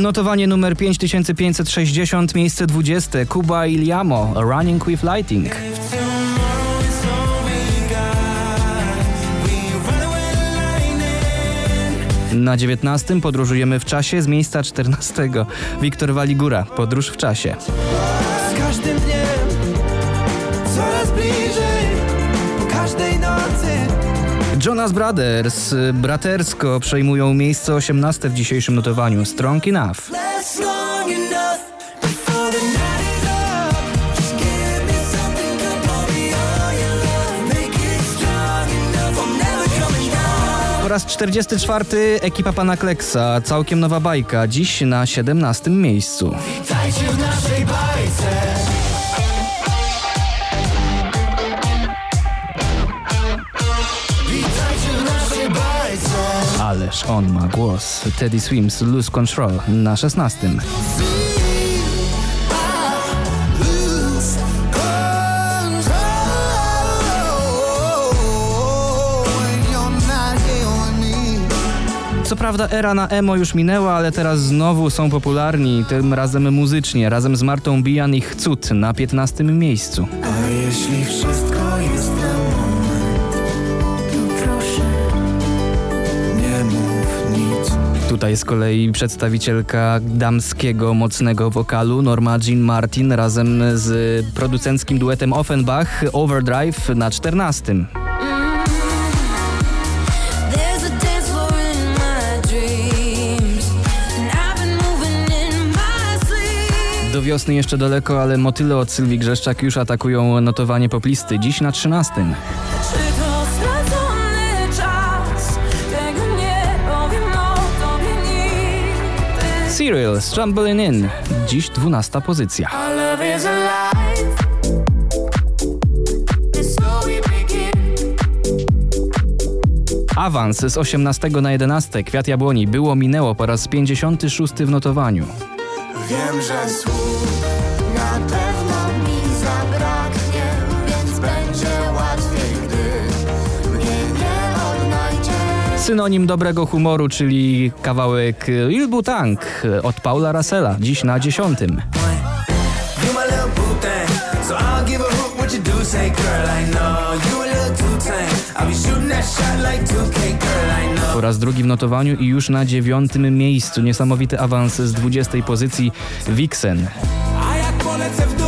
Notowanie numer 5560, miejsce 20. Kuba Iliamo, Running with Lighting. Na 19 podróżujemy w czasie z miejsca 14. Wiktor Waligura, Podróż w czasie. Z każdym dniem coraz bliżej po każdej nocy. Jonas Brothers, bratersko przejmują miejsce 18 w dzisiejszym notowaniu. Strong Enough. Po raz 44 ekipa pana Kleksa, całkiem nowa bajka, dziś na 17 miejscu. Witajcie w naszej bajce. Ależ on ma głos. Teddy Swims, Lose Control na 16. Lose control when you're not here with me. Co prawda era na emo już minęła, ale teraz znowu są popularni, tym razem muzycznie, razem z Martą Bijan ich cud na 15 miejscu. A jeśli wszystko Tutaj z kolei przedstawicielka damskiego mocnego wokalu Norma Jean Martin razem z producenckim duetem Offenbach Overdrive na 14. There's a dance floor in my dreams, and I've been moving in my sleep. Do wiosny jeszcze daleko, ale motyle od Sylwii Grzeszczak już atakują notowanie poplisty. Dziś na 13. Serial Stumbling In. Dziś 12 pozycja. Awans z 18 na 11. Kwiat Jabłoni było minęło po raz 56 w notowaniu. Wiem, że słów Synonim dobrego humoru, czyli kawałek Il Butang od Paula Russella. Dziś na 10. You my little boo thing, so I'll give a hoot what you do. Say, girl, I know you a little too tame. I'll be shooting that shot like 2K, girl, I know. Po raz drugi w notowaniu i już na dziewiątym miejscu. Niesamowity awans z 20 pozycji Vixen. A jak polecę w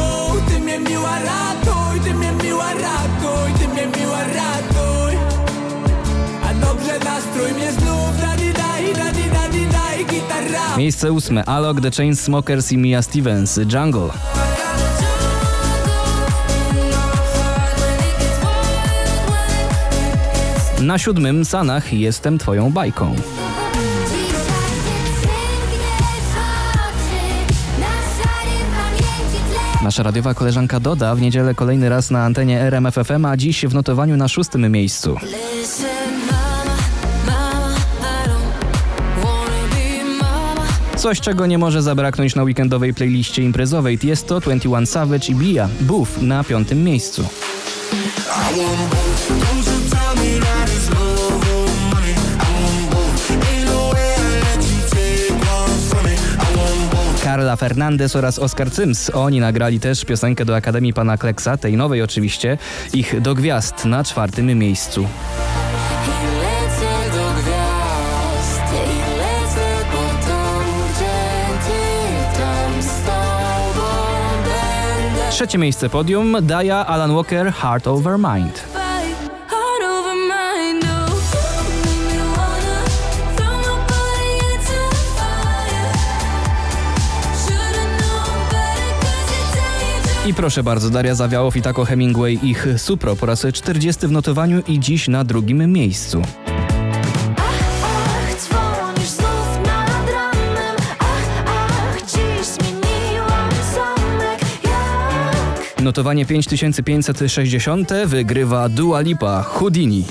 Miejsce ósme Alok, The Chainsmokers i Mia Stevens, Jungle. Na siódmym Sanach Jestem Twoją bajką. Nasza radiowa koleżanka Doda w niedzielę kolejny raz na antenie RMFFM, a dziś w notowaniu na szóstym miejscu. Coś, czego nie może zabraknąć na weekendowej playliście imprezowej Tiesto, 21 Savage i Bia. Boof na piątym miejscu. Karla Fernandez oraz Oscar Cyms. Oni nagrali też piosenkę do Akademii Pana Kleksa, tej nowej oczywiście, ich do gwiazd na czwartym miejscu. Trzecie miejsce podium Daja Alan Walker Heart Over Mind. I proszę bardzo, Daria Zawiałow i Taco Hemingway ich Supro po raz 40 w notowaniu i dziś na drugim miejscu. Notowanie 5560 wygrywa Dua Lipa Houdini.